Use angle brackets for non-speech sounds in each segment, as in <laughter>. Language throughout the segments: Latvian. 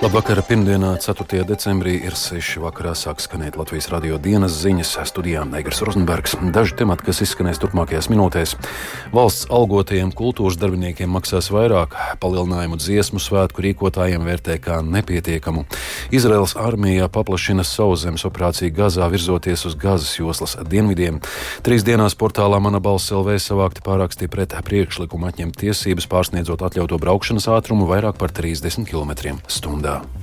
Labvakar, pirmdienā, 4. decembrī ir 6. vakarā sāk skanēt Latvijas radio dienas ziņas studijā Negras Rozenbergs. Daži temati, kas izskanēs turpmākajās minūtēs. Valsts algotajiem kultūras darbiniekiem maksās vairāk, palielinājumu dziesmu svētku rīkotājiem vērtē kā nepietiekamu. Izraels armija paplašina sauszemes operāciju Gazā, virzoties uz Gazas joslas dienvidiem. Trīs dienās portālā Mana balss LV savākti pāraksti pret priekšlikumu atņemt tiesības pārsniedzot atļautu braukšanas ātrumu vairāk par 30 km/h vārdā.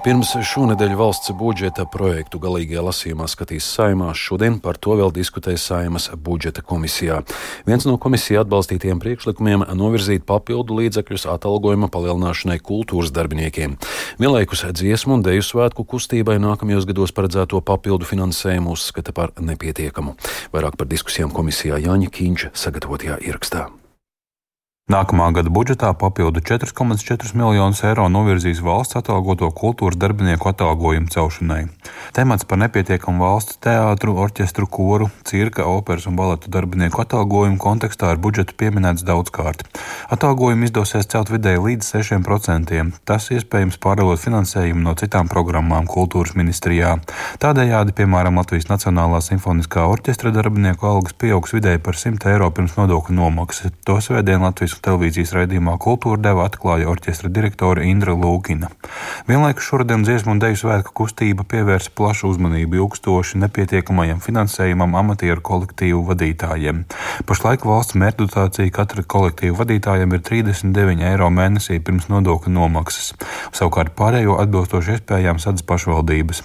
Pirms šonadēļ valsts budžeta projektu galīgajā lasījumā skatīs saimā, šodien par to vēl diskutēs saimas budžeta komisijā. Viens no komisijā atbalstītiem priekšlikumiem - novirzīt papildu līdzekļus atalgojuma palielināšanai kultūras darbiniekiem. Vienlaikus dziesmu un deju svētku kustībai nākamajos gados paredzēto papildu finansējumu uzskata par nepietiekamu. Vairāk par diskusijām komisijā Jāņa Kīņša sagatavotajā ierakstā. Nākamā gada budžetā papildu 4,4 miljonus eiro novirzīs valsts atalgoto kultūras darbinieku atalgojumu celšanai. Temats par nepietiekamu valsts teātru, orķestru, koru, cirka, operas un baletu darbinieku atalgojumu kontekstā ir budžetu pieminēts daudzkārt. Atalgojumu izdosies celt vidēji līdz 6%. Tas iespējams pārdalot finansējumu no citām programmām kultūras ministrijā. Tādējādi, piemēram, Latvijas Nacionālā simfoniskā orķestra darbinieku algas pieaugs vidēji par 100 eiro pirms nodokļu nomaksas. To svētdien Latvijas televīzijas raidījumā Kultūra deva atklāja orķestra direktore Indra Lūkina. Vienlaikus šodien dziesmu un deju svētku kustība pievērsa plašu uzmanību ilgstoši nepietiekamajam finansējumam amatieru kolektīvu vadītājiem. Pašlaik valsts mērķdotācija katra kolektīva vadītājiem ir 39 eiro mēnesī pirms nodokļu nomaksas. Savukārt pārējo atbilstoši iespējām sadz pašvaldības.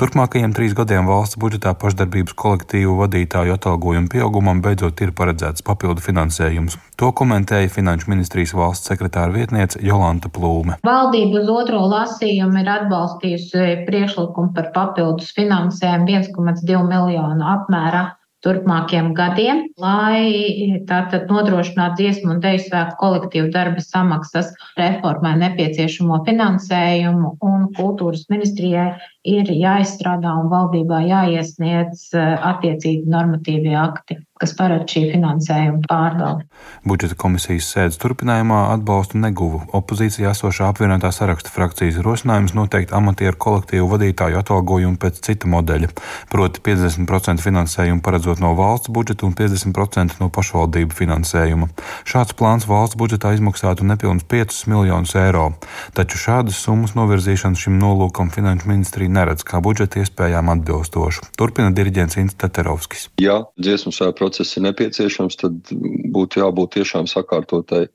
Turpmākajiem trīs gadiem valsts budžetā pašdarbības kolektīvu vadītāju atalgojumu pieaugumam beidzot ir paredzēts papildu finansējums. To komentēja Finanšu ministrijas valsts sekretāra vietniece Jolanta Plūme. Valdība uz otro lasījumu ir atbalstījusi priekšlikumu par papildus finansējumu 1,2 miljonu apmērā turpmākiem gadiem, lai tātad nodrošinātu dziesmu un deju svētku kolektīvu darba samaksas reformai nepieciešamo finansējumu, un kultūras ministrijai ir jāizstrādā un valdībā jāiesniedz attiecīgi normatīvi akti kas paredz šī finansējuma pārdali. Budžeta komisijas sēdes turpinājumā atbalstu neguva opozīcijā esošā apvienotā saraksta frakcijas rosinājums noteikt amatieru kolektīvu vadītāju atalgojumu pēc cita modeļa, proti 50% finansējumu paredzot no valsts budžeta un 50% no pašvaldību finansējuma. Šāds plāns valsts budžetā izmaksātu nepilnus 5 miljonus eiro, taču šādas summas novirzīšanu šim nolūkam finanšu ministrija neredz kā budžeta iespējām atbilstošu. Turpina diriģents Inns Teterovskis. Jā, dziesmu sēpra process ir nepieciešams, tad būtu jābūt tiešām sakārtotai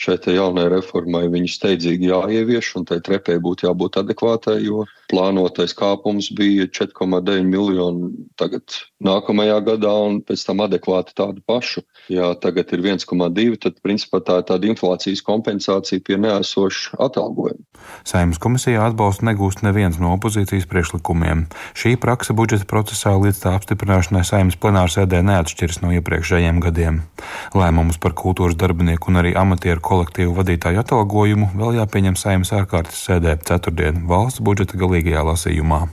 šai jaunai reformai. Viņa steidzīgi jāievieš, un tai trepē būtu jābūt adekvātai, jo plānotais kāpums bija 4,9 miljoni tagad nākamajā gadā, un pēc tam adekvāti tādu pašu. Ja tagad ir 1,2, tad principā tā ir tāda inflācijas kompensācija pie neesoša atalgojuma. Saimnes komisijā atbalstu negūst neviens no opozīcijas priekšlikumiem. Šī praksa budžeta procesā līdz tā apstiprināšanai saimnes plenārsēdē neatšķiras no iepriekšējiem gadiem. Lēmumus par kultūras darbinieku un arī amatieru kolektīvu vadītāju atalgojumu vēl jāpieņem saimnes ārkārtas sēdē ceturtdien valsts budžeta galīgajā lasījumā.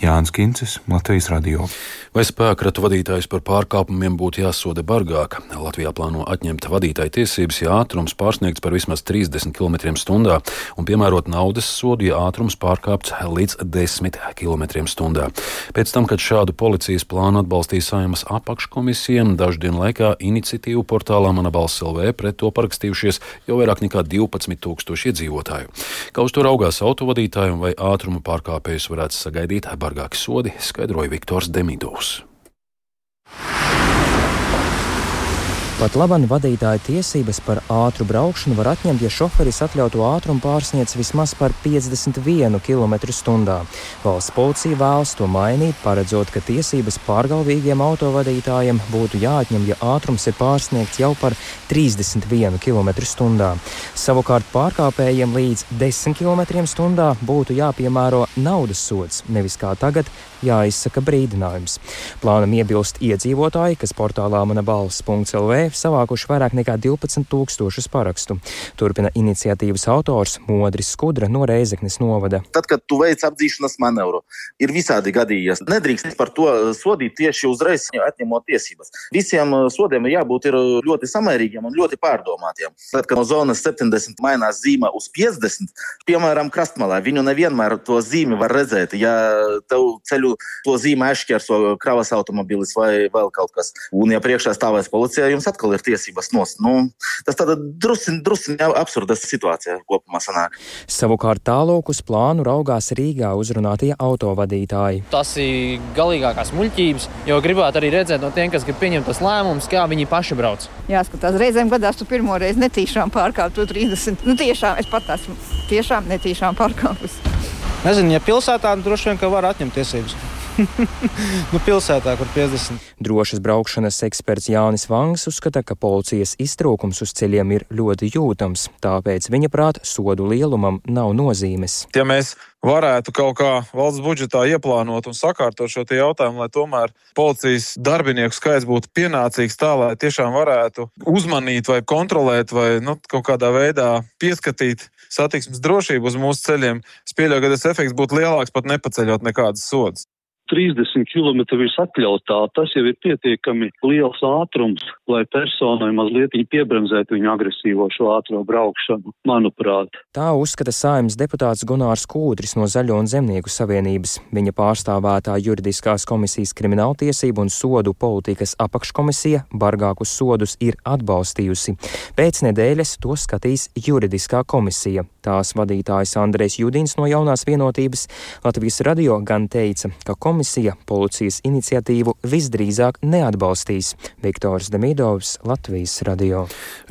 Jānis Kincis, Latvijas Radio. Vai spēkratu vadītājs par pārkāpumiem būtu jāsoda bargāk? Latvijā plāno atņemt vadītāju tiesības, ja ātrums pārsniegts par vismaz 30 km/h un piemērot naudas sodu, ja ātrums pārkāpts līdz 10 km/h. Pēc tam, kad šādu policijas plānu atbalstīja saimas apakškomisija, dažu dienu laikā iniciatīvu portālā Mana balss LV pret to parakstījušies jau vairāk nekā 12 tūkstoši iedzīvotāju. Kā uz to raugās autovadītāji un vai ātruma pārkāpējus varētu sagaidīt bargāki sodi, skaidroja Viktors Demidovs. Adios. Pat labam vadītāja tiesības par ātru braukšanu var atņemt, ja šoferis atļautu ātrumu pārsniedz vismaz par 51 km/h. Valsts policija vēlas to mainīt, paredzot, ka tiesības pārgalvīgiem autovadītājiem būtu jāatņem, ja ātrums ir pārsniegts jau par 31 km/h. Savukārt pārkāpējiem līdz 10 km/h būtu jāpiemēro naudas sods, nevis kā tagad jāizsaka brīdinājums. Plānam iebilst iedzīvotāji, kas portālā mana balss.lv savākuši vairāk nekā 12 tūkstošus parakstu. Turpina iniciatīvas autors Modris Skudra no Reizeknes novada. Tad, kad tu veic apdzīšanas manevru, ir visādi gadījies. Nedrīkst par to sodīt tieši uzreiz atņemot tiesības. Visiem sodiem ir jābūt ir ļoti samērīgiem un ļoti pārdomātiem. Tad, kad no zonas 70 mainās zīme uz 50, piemēram, krastmalā, viņu nevienmēr to zīmi var redzēt. Ja tev ceļu to zīmi aizšķērso kravas automobilis vai vēl kaut kas. Un, ja priekšā stāvēs policija, jums atkal ir tiesības nost. Nu, tas tāda drusciņa, drusciņa absurda situācija kopumā sanāk. Savukārt tālāk uz plānu raugās Rīgā uzrunātie autovadītāji. Tas ir galīgākās muļķības, jo gribētu arī redzēt no tiem, kas grib pieņemt tos lēmumus, kā viņi paši brauc. Jāskatās, reizēm gadās tu pirmo reizi netīšām pārkāpt 30. Nu, tiešām es pat esmu tiešām netīšām pārkāpus. Nezinu, ja pilsētā droši vien var atņemt tiesības. <laughs> nu, pilsētā, kur 50. Drošas braukšanas eksperts Jānis Vangs uzskata, ka policijas iztrūkums uz ceļiem ir ļoti jūtams, tāpēc viņa prāt sodu lielumam nav nozīmes. Ja mēs varētu kaut kā valsts budžetā ieplānot un sakārtot šo jautājumu, lai tomēr policijas darbinieku skaits būtu pienācīgs tā, lai tiešām varētu uzmanīt vai kontrolēt vai nu, kaut kādā veidā pieskatīt satiksmes drošību uz mūsu ceļiem. Es pieļauju, ka tas efekts būtu lielāks pat nepaceļot nekādas sodas. 30 km virs atļautā, tas jau ir pietiekami liels ātrums, lai personai mazliet piebremzētu viņu agresīvo šo ātro braukšanu, manuprāt. Tā uzskata saimnes deputāts Gunārs Kūdris no Zaļo un Zemnieku savienības. Viņa pārstāvētā juridiskās komisijas krimināltiesību un sodu politikas apakškomisija bargākus sodus ir atbalstījusi. Pēc nedēļas to skatīs juridiskā komisija. Tās vadītājs Andrēs Judins no jaunās vienotības Latvijas radio gan teica, ka komisija komisija policijas iniciatīvu visdrīzāk neatbalstīs. Viktors Demidovs, Latvijas radio.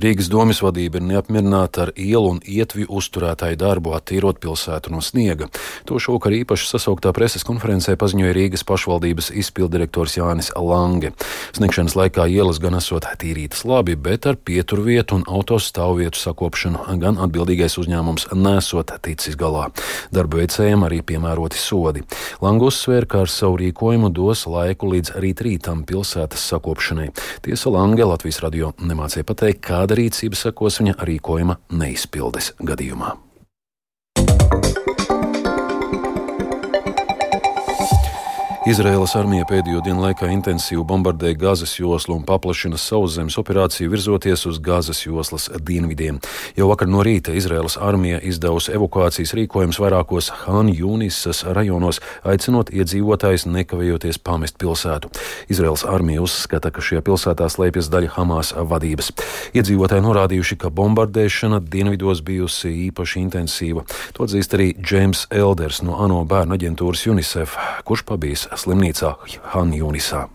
Rīgas domas vadība ir neapmierināta ar ielu un ietvi uzturētāju darbu attīrot pilsētu no sniega. To šovakar īpaši sasauktā preses konferencē paziņoja Rīgas pašvaldības izpildirektors Jānis Lange. Sniegšanas laikā ielas gan esot tīrītas labi, bet ar pieturvietu un autostāvvietu sakopšanu gan atbildīgais uzņēmums nesot ticis galā. Darba veicējiem arī piemēroti sodi. Lange uzsvēra, ka ar savu rīkojumu dos laiku līdz rīt rītam pilsētas sakopšanai. Tiesa Lange Latvijas radio nemācīja pateikt, kāda rīcība sekos viņa rīkojuma neizpildes gadījumā. Izraēlas armija pēdējo dienu laikā intensīvi bombardē Gazas joslu un paplašina sauszemes operāciju virzoties uz Gazas joslas dienvidiem. Jau vakar no rīta Izraēlas armija izdevusi evakuācijas rīkojumus vairākos Han Jūnisas rajonos, aicinot iedzīvotājus nekavējoties pamest pilsētu. Izraēlas armija uzskata, ka šajā pilsētā slēpjas daļa Hamas vadības. Iedzīvotāji norādījuši, ka bombardēšana dienvidos bijusi īpaši intensīva. To atzīst arī Džeims Elders no ANO bērnu aģentūras UNICEF, kurš pabijis slimnīcā Han Jūnisā.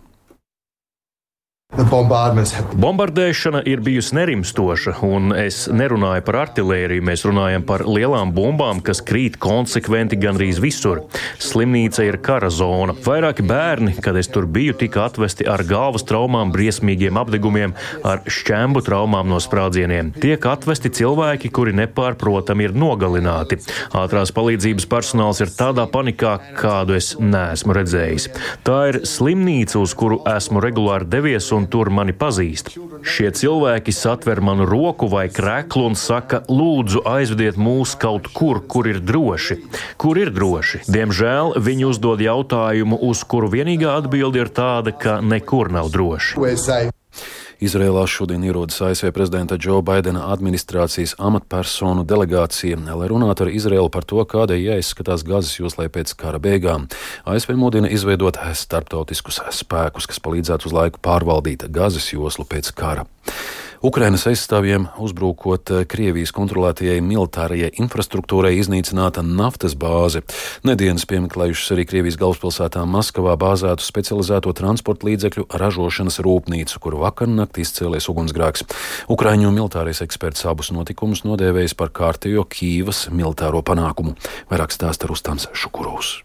Bombardēšana ir bijusi nerimstoša, un es nerunāju par artēriju. Mēs runājam par lielām bumbām, kas krīt konsekventi gandrīz visur. Slimnīca ir kara zona. Vairāki bērni, kad es tur biju, tika atvesti ar galvas traumām, briesmīgiem apdegumiem, ar šķembu traumām no sprādzieniem. Tiek atvesti cilvēki, kuri nepārprotami ir nogalināti. Ātrās palīdzības personāls ir tādā panikā, kādu es neesmu redzējis. Tā ir slimnīca, uz kuru esmu regulāri devies un tur mani pazīst. Šie cilvēki satver manu roku vai kreklu un saka, lūdzu, aizvediet mūs kaut kur, kur ir droši. Kur ir droši? Diemžēl viņi uzdod jautājumu, uz kuru vienīgā atbilde ir tāda, ka nekur nav droši. Izrēlā šodien ierodas ASV prezidenta Džo Baidena administrācijas amatpersonu delegācija, lai runātu ar Izrēlu par to, kādai jāizskatās Gazas joslai pēc kara beigām. ASV modina izveidot starptautiskus spēkus, kas palīdzētu uz laiku pārvaldīt Gazas joslu pēc kara. Ukrainas aizstāvjiem uzbrukot eh, Krievijas kontrolētajai militārajai infrastruktūrai iznīcināta naftas bāze. Nedienas piemeklējušas arī Krievijas galvaspilsētā Maskavā bāzētu specializēto transporta līdzekļu ražošanas rūpnīcu, kur vakar naktī izcēlies ugunsgrēks. Ukraiņu militārais eksperts abus notikumus nodēvējis par kārtējo Kīvas militāro panākumu. Vairāk stāsta Rustams Šukurovs.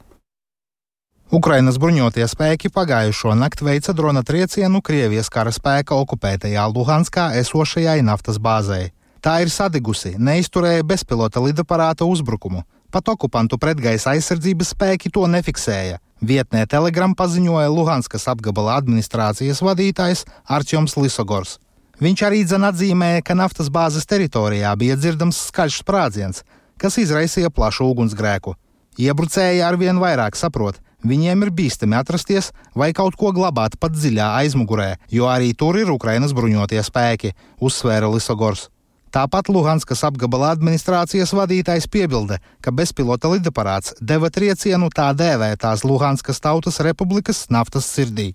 Ukrainas bruņotie spēki pagājušo nakti veica drona triecienu Krievijas kara spēka okupētajā Luhanskā esošajai naftas bāzei. Tā ir sadegusi, neizturēja bezpilota lidaparāta uzbrukumu. Pat okupantu pretgaisa aizsardzības spēki to nefiksēja. Vietnē Telegram paziņoja Luhanskas apgabala administrācijas vadītājs Arčuns Lisogors. Viņš arī dzen atzīmēja, ka naftas bāzes teritorijā bija dzirdams skaļš sprādziens, kas izraisīja plašu ugunsgrēku. Iebrucēji arvien vairāk saprot, viņiem ir bīstami atrasties vai kaut ko glabāt pat dziļā aizmugurē, jo arī tur ir Ukrainas bruņotie spēki, uzsvēra Lisogors. Tāpat Luhanskas apgabala administrācijas vadītājs piebilda, ka bezpilota lidaparāts deva triecienu tā dēvētās Luhanskas Tautas Republikas naftas sirdī.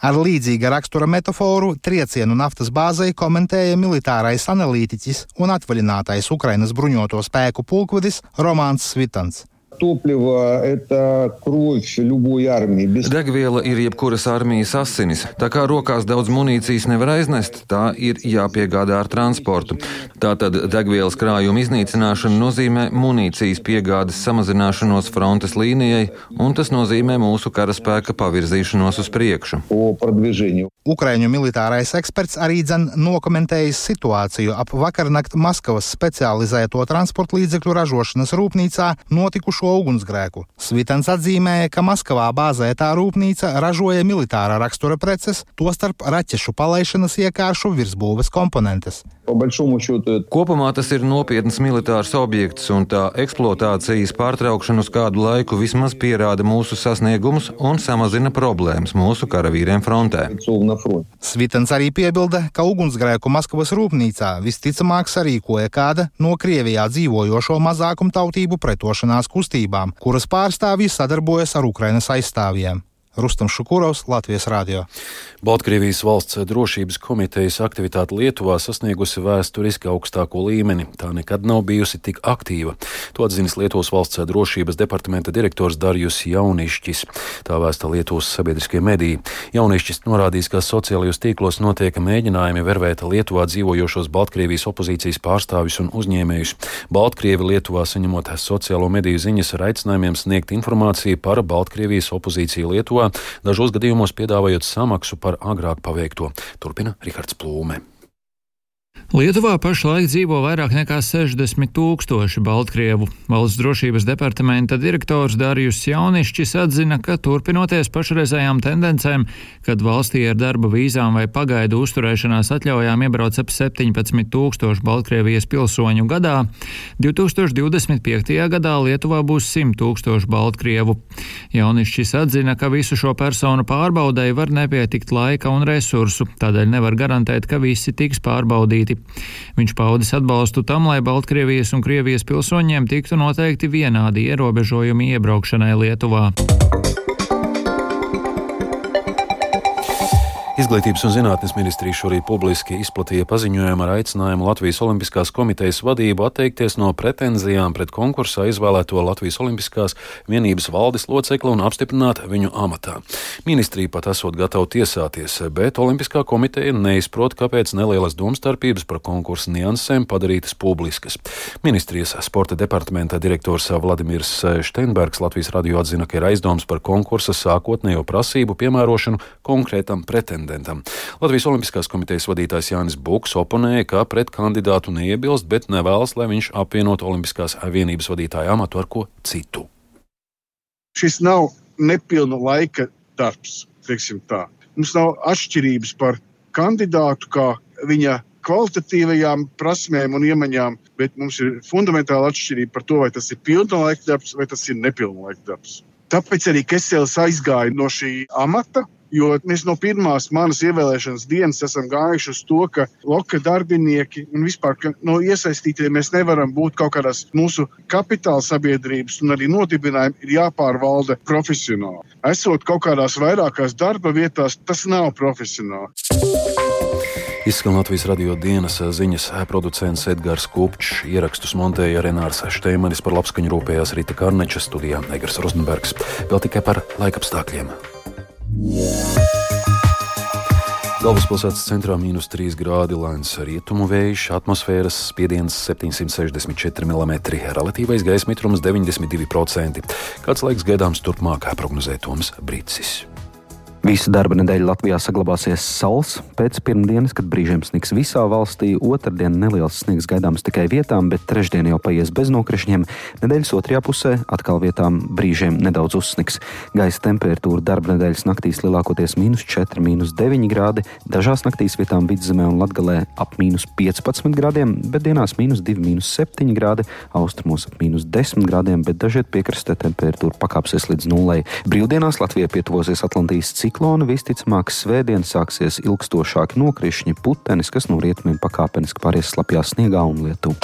Ar līdzīga rakstura metaforu triecienu naftas bāzei komentēja militārais analītiķis un atvaļinātais Ukrainas bruņoto spēku pulkvedis Romāns Svitans topливо – это кровь любой армии. Без... Degviela ir jebkuras armijas asinis. Tā kā rokās daudz munīcijas nevar aiznest, tā ir jāpiegādā ar transportu. Tātad degvielas krājuma iznīcināšana nozīmē munīcijas piegādes samazināšanos frontes līnijai, un tas nozīmē mūsu karaspēka pavirzīšanos uz priekšu. Ukraiņu militārais eksperts arī dzen nokomentējis situāciju ap vakarnakt Maskavas specializēto transporta līdzekļu ražošanas rūpnīcā notikušo šo ugunsgrēku. Svitens atzīmēja, ka Maskavā bāzētā rūpnīca ražoja militārā rakstura preces, tostarp raķešu palaišanas iekāršu virsbūves komponentes. Kopumā tas ir nopietns militārs objekts, un tā eksploatācijas pārtraukšana uz kādu laiku vismaz pierāda mūsu sasniegumus un samazina problēmas mūsu karavīriem frontē. Svitens arī piebilda, ka ugunsgrēku Maskavas rūpnīcā visticamāk sarīkoja kāda no Krievijā dzīvojošo mazākumtautību pretošanās kustībām, kuras pārstāvji sadarbojas ar Ukrainas aizstāvjiem. Rustam Šukurovs, Latvijas Rādio. Baltkrievijas valsts drošības komitejas aktivitāte Lietuvā sasniegusi vēsturiski augstāko līmeni. Tā nekad nav bijusi tik aktīva. To atzīst Lietuvas valsts drošības departamenta direktors Darjus Jaunišķis. Tā vēsta Lietuvas sabiedriskie mediji. Jaunišķis norādījis, ka sociālajos tīklos notiek mēģinājumi vervēt Lietuvā dzīvojošos Baltkrievijas opozīcijas pārstāvjus un uzņēmējus. Baltkrievi Lietuvā saņemot sociālo mediju ziņas ar aicinājumiem sniegt informāciju par Baltkrievijas opozīciju Lietuvā, dažos gadījumos piedāvājot samaksu par agrāk paveikto. Turpina Rihards Plūme. Lietuvā pašlaik dzīvo vairāk nekā 60 tūkstoši Baltkrievu. Valsts drošības departamenta direktors Dārijus Jaunišķis atzina, ka turpinoties pašreizējām tendencēm, kad valstī ar darba vīzām vai pagaidu uzturēšanās atļaujām iebrauc ap 17 tūkstoši Baltkrievijas pilsoņu gadā, 2025. gadā Lietuvā būs 100 tūkstoši Baltkrievu. Jaunišķis atzina, ka visu šo personu pārbaudai var nepietikt laika un resursu, tādēļ nevar garantēt, ka visi tiks pārbaudīti. Viņš paudis atbalstu tam, lai Baltkrievijas un Krievijas pilsoņiem tiktu noteikti vienādi ierobežojumi iebraukšanai Lietuvā. Izglītības un zinātnes ministrija šorīt publiski izplatīja paziņojumu ar aicinājumu Latvijas Olimpiskās komitejas vadību atteikties no pretenzijām pret konkursā izvēlēto Latvijas Olimpiskās vienības valdes locekli un apstiprināt viņu amatā. Ministrija pat esot gatava tiesāties, bet Olimpiskā komiteja neizprot, kāpēc nelielas domstarpības par konkursu niansēm padarītas publiskas. Ministrijas sporta departamenta direktors Vladimirs Steinbergs Latvijas radio atzina, ka ir aizdoms par konkursa sākotnējo prasību piemērošanu konkrētam pretendentam pretendentam. Latvijas Olimpiskās komitejas vadītājs Jānis Buks oponēja, ka pret kandidātu neiebilst, bet nevēlas, lai viņš apvienotu Olimpiskās vienības vadītāju amatu ar ko citu. Šis nav nepilna laika darbs, teiksim tā. Mums nav atšķirības par kandidātu, kā viņa kvalitatīvajām prasmēm un iemaņām, bet mums ir fundamentāla atšķirība par to, vai tas ir pilna laika darbs vai tas ir nepilna laika darbs. Tāpēc arī Kesels aizgāja no šī amata, Jo mēs no pirmās manas ievēlēšanas dienas esam gājuši uz to, ka loka darbinieki un vispār no iesaistītie mēs nevaram būt kaut kādās mūsu kapitāla sabiedrības un arī nodibinājumi ir jāpārvalda profesionāli. Esot kaut kādās vairākās darba vietās, tas nav profesionāli. Izskan Latvijas radio dienas ziņas producents Edgars Kupčs, ierakstus montēja Renārs Šteimanis par labskaņu rūpējās Rīta Karneča studijā Egars Rozenbergs. Vēl tikai par laikapstākļiem. Galvaspilsētas centrā - mīnus 3 grādi, lēns rietumu vējš, atmosfēras spiediens 764 mm, relatīvais gaisa mitrums 92%. Kāds laiks gaidāms turpmāk, prognozē Toms Brīsis. Visu darba nedēļu Latvijā saglabāsies sauls. Pēc pirmdienas, kad brīžiem sniks visā valstī, otrdien neliels sniegs gaidāms tikai vietām, bet trešdien jau paies bez nokrišņiem. Nedēļas otrajā pusē atkal vietām brīžiem nedaudz uzsniks. Gaisa temperatūra darba nedēļas naktīs lielākoties mīnus 4, mīnus 9 grādi, dažās naktīs vietām vidzemē un latgalē ap mīnus 15 grādiem, bet dienās mīnus 2, mīnus 7 grādi, austrumos ap mīnus 10 grādiem, bet dažiet piekrastē temperatūra pakāpsies līdz nulei. Brīvdienās Latvijā pietuvosies Atlantijas ciklā ciklona visticamāk svētdien sāksies ilgstošāki nokrišņi putenis, kas no rietumiem pakāpeniski pāries slapjā sniegā un lietū.